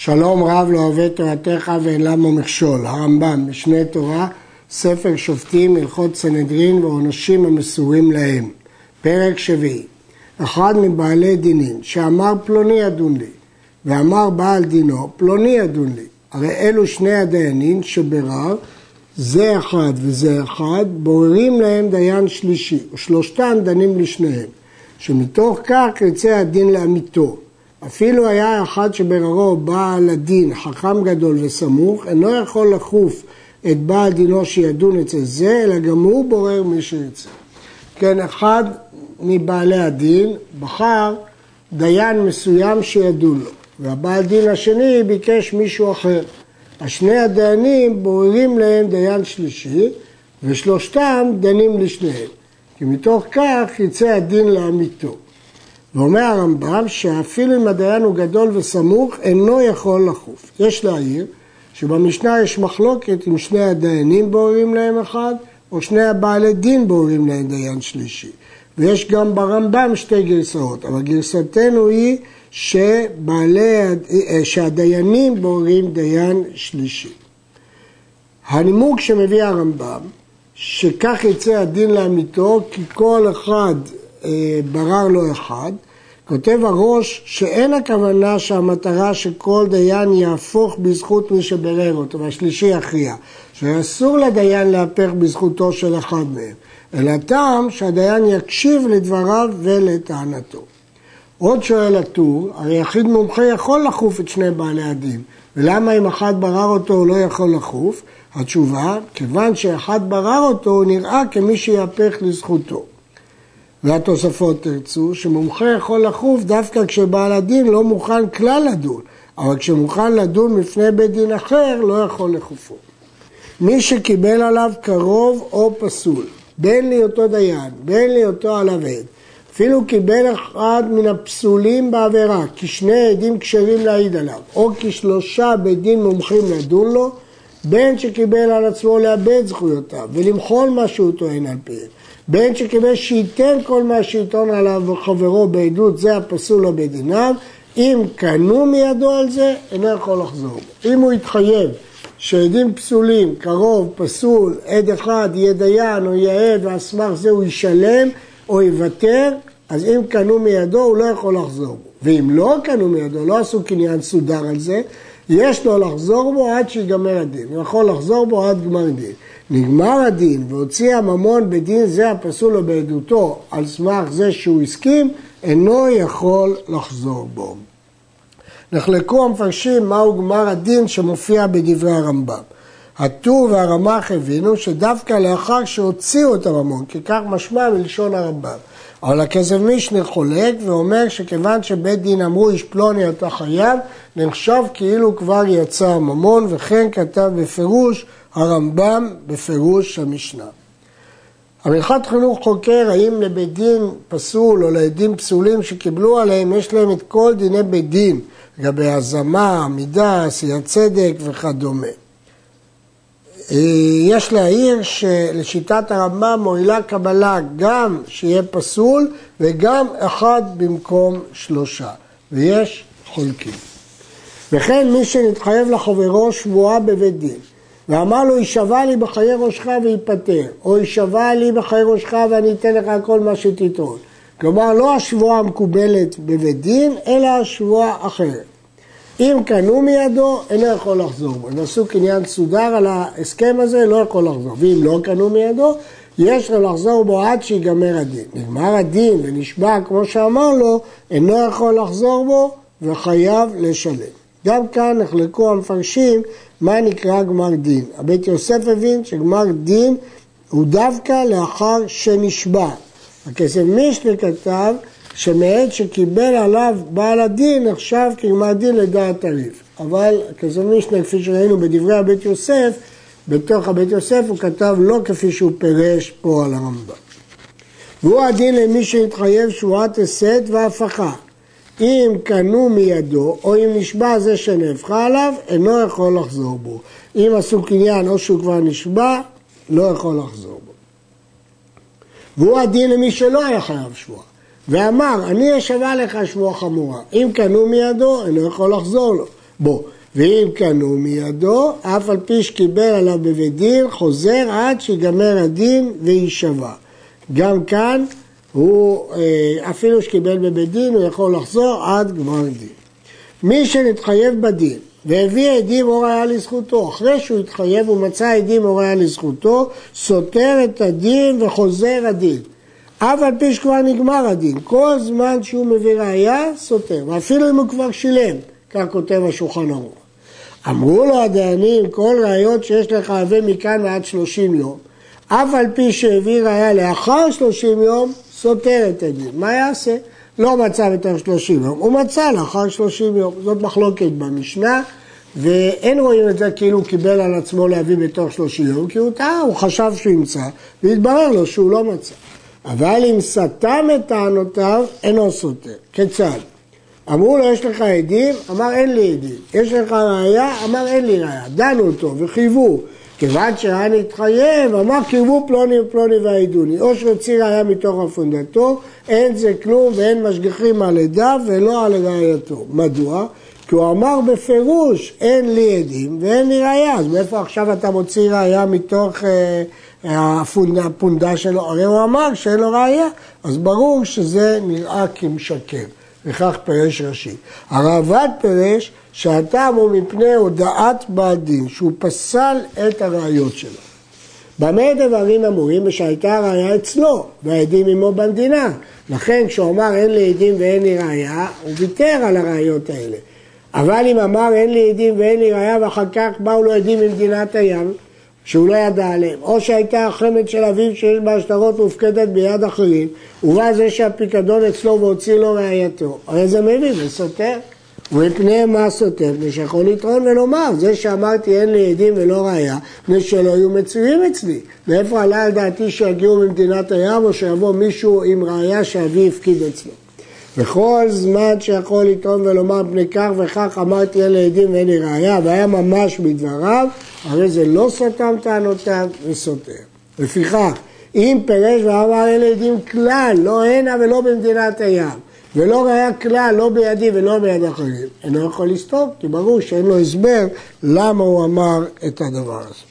שלום רב לא אוהב תורתך ואין למה מכשול, הרמב"ם, משנה תורה, ספר שופטים, הלכות סנהדרין ועונשים המסורים להם. פרק שביעי. אחד מבעלי דינים שאמר פלוני ידון לי ואמר בעל דינו פלוני ידון לי הרי אלו שני הדיינים שברר זה אחד וזה אחד בוררים להם דיין שלישי ושלושתם דנים לשניהם שמתוך כך יצא הדין לאמיתו אפילו היה אחד שבררו בעל הדין חכם גדול וסמוך אינו יכול לחוף את בעל דינו שידון אצל זה אלא גם הוא בורר מי שירצה כן אחד מבעלי הדין בחר דיין מסוים שידון לו, והבעל דין השני ביקש מישהו אחר. השני הדיינים בוררים להם דיין שלישי, ושלושתם דנים לשניהם. כי מתוך כך יצא הדין לאמיתו. ואומר הרמב"ם שאפילו אם הדיין הוא גדול וסמוך, אינו יכול לחוף. יש להעיר שבמשנה יש מחלוקת אם שני הדיינים בוררים להם אחד, או שני הבעלי דין בוררים להם דיין שלישי. ויש גם ברמב"ם שתי גרסאות, אבל גרסתנו היא שבעלי, שהדיינים בוררים דיין שלישי. הנימוק שמביא הרמב"ם, שכך יצא הדין לאמיתו, כי כל אחד אה, ברר לו אחד, כותב הראש שאין הכוונה שהמטרה שכל דיין יהפוך בזכות מי שברר אותו, והשלישי יכריע. שאסור לדיין להפך בזכותו של אחד מהם, אלא טעם שהדיין יקשיב לדבריו ולטענתו. עוד שואל הטור, הרי יחיד מומחה יכול לחוף את שני בעלי הדין, ולמה אם אחד ברר אותו הוא לא יכול לחוף? התשובה, כיוון שאחד ברר אותו הוא נראה כמי שיהפך לזכותו. והתוספות תרצו, שמומחה יכול לחוף דווקא כשבעל הדין לא מוכן כלל לדון, אבל כשמוכן לדון בפני בית דין אחר לא יכול לחופו. מי שקיבל עליו קרוב או פסול, בין להיותו דיין, בין להיותו עליו עד, אפילו קיבל אחד מן הפסולים בעבירה, כי שני עדים כשרים להעיד עליו, או כי שלושה בית דין מומחים לדון לו, בין שקיבל על עצמו לאבד זכויותיו ולמחול מה שהוא טוען על פיהם, בין שקיבל שייתן כל מה שיטעון עליו וחברו בעדות זה הפסול או בדיניו, אם קנו מידו על זה, אינו יכול לחזור. אם הוא יתחייב שעדים פסולים, קרוב, פסול, עד אחד יהיה דיין או יהיה עד ועל סמך זה הוא ישלם או יוותר, אז אם קנו מידו הוא לא יכול לחזור. ואם לא קנו מידו, לא עשו קניין סודר על זה, יש לו לחזור בו עד שיגמר הדין. הוא יכול לחזור בו עד גמר דין. נגמר הדין והוציא הממון בדין זה הפסול לו בעדותו על סמך זה שהוא הסכים, אינו יכול לחזור בו. נחלקו המפרשים מהו גמר הדין שמופיע בדברי הרמב"ם. הטור והרמ"ח הבינו שדווקא לאחר שהוציאו את הממון, כי כך משמע מלשון הרמב"ם. אבל הכסף מישנה חולק ואומר שכיוון שבית דין אמרו איש פלוני אתה חייב, נחשב כאילו כבר יצא הממון, וכן כתב בפירוש הרמב"ם בפירוש המשנה. המלכת חינוך חוקר האם לבית דין פסול או לעדים פסולים שקיבלו עליהם, יש להם את כל דיני בית דין. לגבי הזמה, עמידה, עשיית צדק וכדומה. יש להעיר שלשיטת הרמב"ם מועילה קבלה גם שיהיה פסול וגם אחד במקום שלושה, ויש חולקים. וכן מי שנתחייב לחברו שבועה בבית דין ואמר לו, יישבע לי בחיי ראשך וייפטר, או יישבע לי בחיי ראשך ואני אתן לך כל מה שתטעון. כלומר, לא השבועה המקובלת בבית דין, אלא השבועה אחרת. אם קנו מידו, אינו יכול לחזור בו. אם עשו קניין סודר על ההסכם הזה, לא יכול לחזור. ואם לא קנו מידו, יש לו לחזור בו עד שיגמר הדין. נגמר הדין ונשבע כמו שאמר לו, אינו יכול לחזור בו וחייב לשלם. גם כאן נחלקו המפרשים מה נקרא גמר דין. הבית יוסף הבין שגמר דין הוא דווקא לאחר שנשבע. הכסף מישנה כתב שמעת שקיבל עליו בעל הדין נחשב כגמר דין לדעת הריף. אבל כסף מישנה, כפי שראינו בדברי הבית יוסף, בתוך הבית יוסף הוא כתב לא כפי שהוא פירש פה על הרמב"ם. והוא הדין למי שהתחייב שבועת הסת והפכה. אם קנו מידו, או אם נשבע זה שנהפכה עליו, אינו יכול לחזור בו. אם עשו קניין או שהוא כבר נשבע, לא יכול לחזור בו. והוא הדין למי שלא היה חייב שבועה. ואמר, אני אשבע לך שבועה חמורה. אם קנו מידו, אינו יכול לחזור לו. בו. ואם קנו מידו, אף על פי שקיבל עליו בבית דין, חוזר עד שיגמר הדין ויישבע. גם כאן, הוא, אה, אפילו שקיבל בבית דין, הוא יכול לחזור עד גמר דין. מי שנתחייב בדין והביא עדים או ראיה לזכותו, אחרי שהוא התחייב ומצא עדים או ראיה לזכותו, סותר את הדין וחוזר הדין. אף על פי שכבר נגמר הדין, כל זמן שהוא מביא ראיה, סותר, ואפילו אם הוא כבר שילם, כך כותב השולחן ערוך. אמרו לו הדיינים, כל ראיות שיש לך הבא מכאן ועד שלושים יום, אף על פי שהביא ראיה לאחר שלושים יום, סותר את הדין. מה יעשה? לא מצא בתוך שלושים יום, הוא מצא לאחר שלושים יום. זאת מחלוקת במשנה, ואין רואים את זה כאילו הוא קיבל על עצמו להביא בתוך שלושים יום, כי הוא טעה, הוא חשב שהוא ימצא, והתברר לו שהוא לא מצא. אבל אם סתם את טענותיו, אינו סותר. כיצד? אמרו לו, יש לך עדים? אמר, אין לי עדים. יש לך ראייה? אמר, אין לי ראייה. דנו אותו וחייבו. כיוון שהיה נתחייב, אמר קרבו פלוני ופלוני והעידוני. או שהוציא ראייה מתוך הפונדתו, אין זה כלום ואין משגיחים על עדיו ולא על ראייתו. מדוע? כי הוא אמר בפירוש, אין לי עדים ואין לי ראייה. אז מאיפה עכשיו אתה מוציא ראייה מתוך אה, הפונדה שלו? הרי הוא אמר שאין לו ראייה. אז ברור שזה נראה כמשקר. וכך פירש רש"י. הרעב"ד פירש שהטעם הוא מפני הודעת בעל דין, שהוא פסל את הראיות שלו. במה דברים אמורים? ושהייתה הראיה אצלו, והעדים עמו במדינה. לכן כשהוא אמר אין לי עדים ואין לי ראיה, הוא ויתר על הראיות האלה. אבל אם אמר אין לי עדים ואין לי ראיה ואחר כך באו לו עדים ממדינת הים, שהוא לא ידע עליהם, או שהייתה החמד של אביו שיש בה שטרות מופקדת ביד אחרים, ובא זה שהפיקדון אצלו והוציא לו ראייתו, הרי זה מבין, זה סותר. ומפני מה סותר? מפני שיכול לטעון ולומר, זה שאמרתי אין לי עדים ולא ראייה, מפני שלא היו מצויים אצלי. מאיפה עלה על דעתי שיגיעו ממדינת הים או שיבוא מישהו עם ראייה שאבי הפקיד אצלו. וכל זמן שיכול לטעון ולומר מפני כך וכך אמרתי לי עדים ואין לי ראייה והיה ממש בדבריו, הרי זה לא סתם טענותיו וסותר. לפיכך, אם פירש ואמר לי עדים כלל, לא הנה ולא במדינת הים, ולא ראייה כלל, לא בידי ולא ביד אחרים, אינו יכול לסתום, כי ברור שאין לו הסבר למה הוא אמר את הדבר הזה.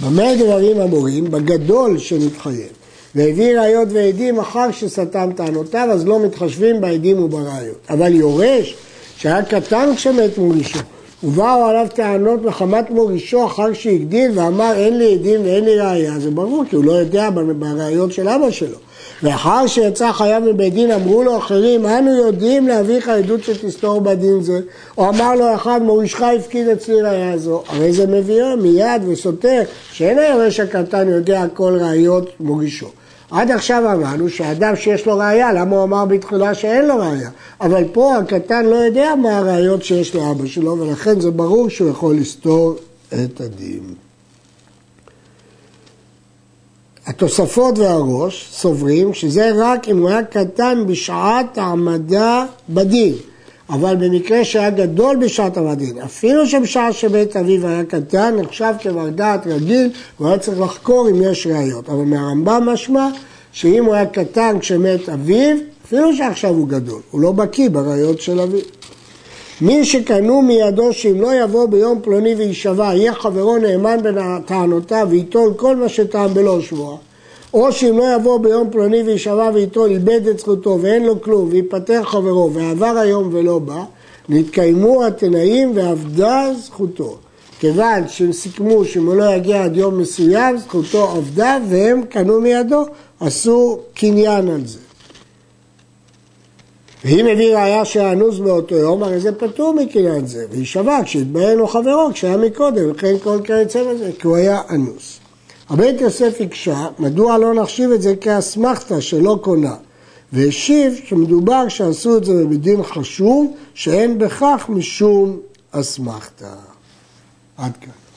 במה דברים אמורים? בגדול שמתחייב. והביא ראיות ועדים אחר שסתם טענותיו, אז לא מתחשבים בעדים ובראיות. אבל יורש, שהיה קטן כשמת מורישו, ובאו עליו טענות מחמת מורישו אחר שהגדיל ואמר אין לי עדים ואין לי ראייה, זה ברור, כי הוא לא יודע בראיות של אבא שלו. ואחר שיצא חייב מבית דין אמרו לו אחרים, אנו יודעים להביא לך עדות שתסתור בדין זה. או אמר לו אחד, מורישך הפקיד אצלי ראייה זו. הרי זה מביאו מיד וסותר, שאין היורש הקטן יודע כל ראיות מורישו. עד עכשיו אמרנו שאדם שיש לו ראייה, למה הוא אמר בתחילה שאין לו ראייה? אבל פה הקטן לא יודע מה הראיות שיש לאבא שלו, ולכן זה ברור שהוא יכול לסתור את הדין. התוספות והראש סוברים שזה רק אם הוא היה קטן בשעת העמדה בדין. אבל במקרה שהיה גדול בשעת המדין, אפילו שבשעה שבית אביו היה קטן, נחשב כבר דעת רגיל, הוא היה צריך לחקור אם יש ראיות. אבל מהרמב"ם משמע שאם הוא היה קטן כשמת אביו, אפילו שעכשיו הוא גדול, הוא לא בקיא בראיות של אביו. מי שקנו מידו שאם לא יבוא ביום פלוני ויישבע, יהיה חברו נאמן בין טענותיו וייטול כל מה שטען בלא שבועה, או שאם לא יבוא ביום פלוני ויישבע וייטול, איבד את זכותו ואין לו כלום, ויפטר חברו ועבר היום ולא בא, נתקיימו התנאים ואבדה זכותו. כיוון שהם סיכמו שאם הוא לא יגיע עד יום מסוים, זכותו עבדה והם קנו מידו, עשו קניין על זה. ואם הביא ראיה שאנוס באותו יום, הרי זה פטור מקניין זה, ויישבע כשהתבהר לו חברו כשהיה מקודם, וכן כל כיוצא בזה, כי הוא היה אנוס. הבית יוסף הקשה, מדוע לא נחשיב את זה כאסמכתא שלא קונה? והשיב שמדובר שעשו את זה בדין חשוב, שאין בכך משום אסמכתא. עד כאן.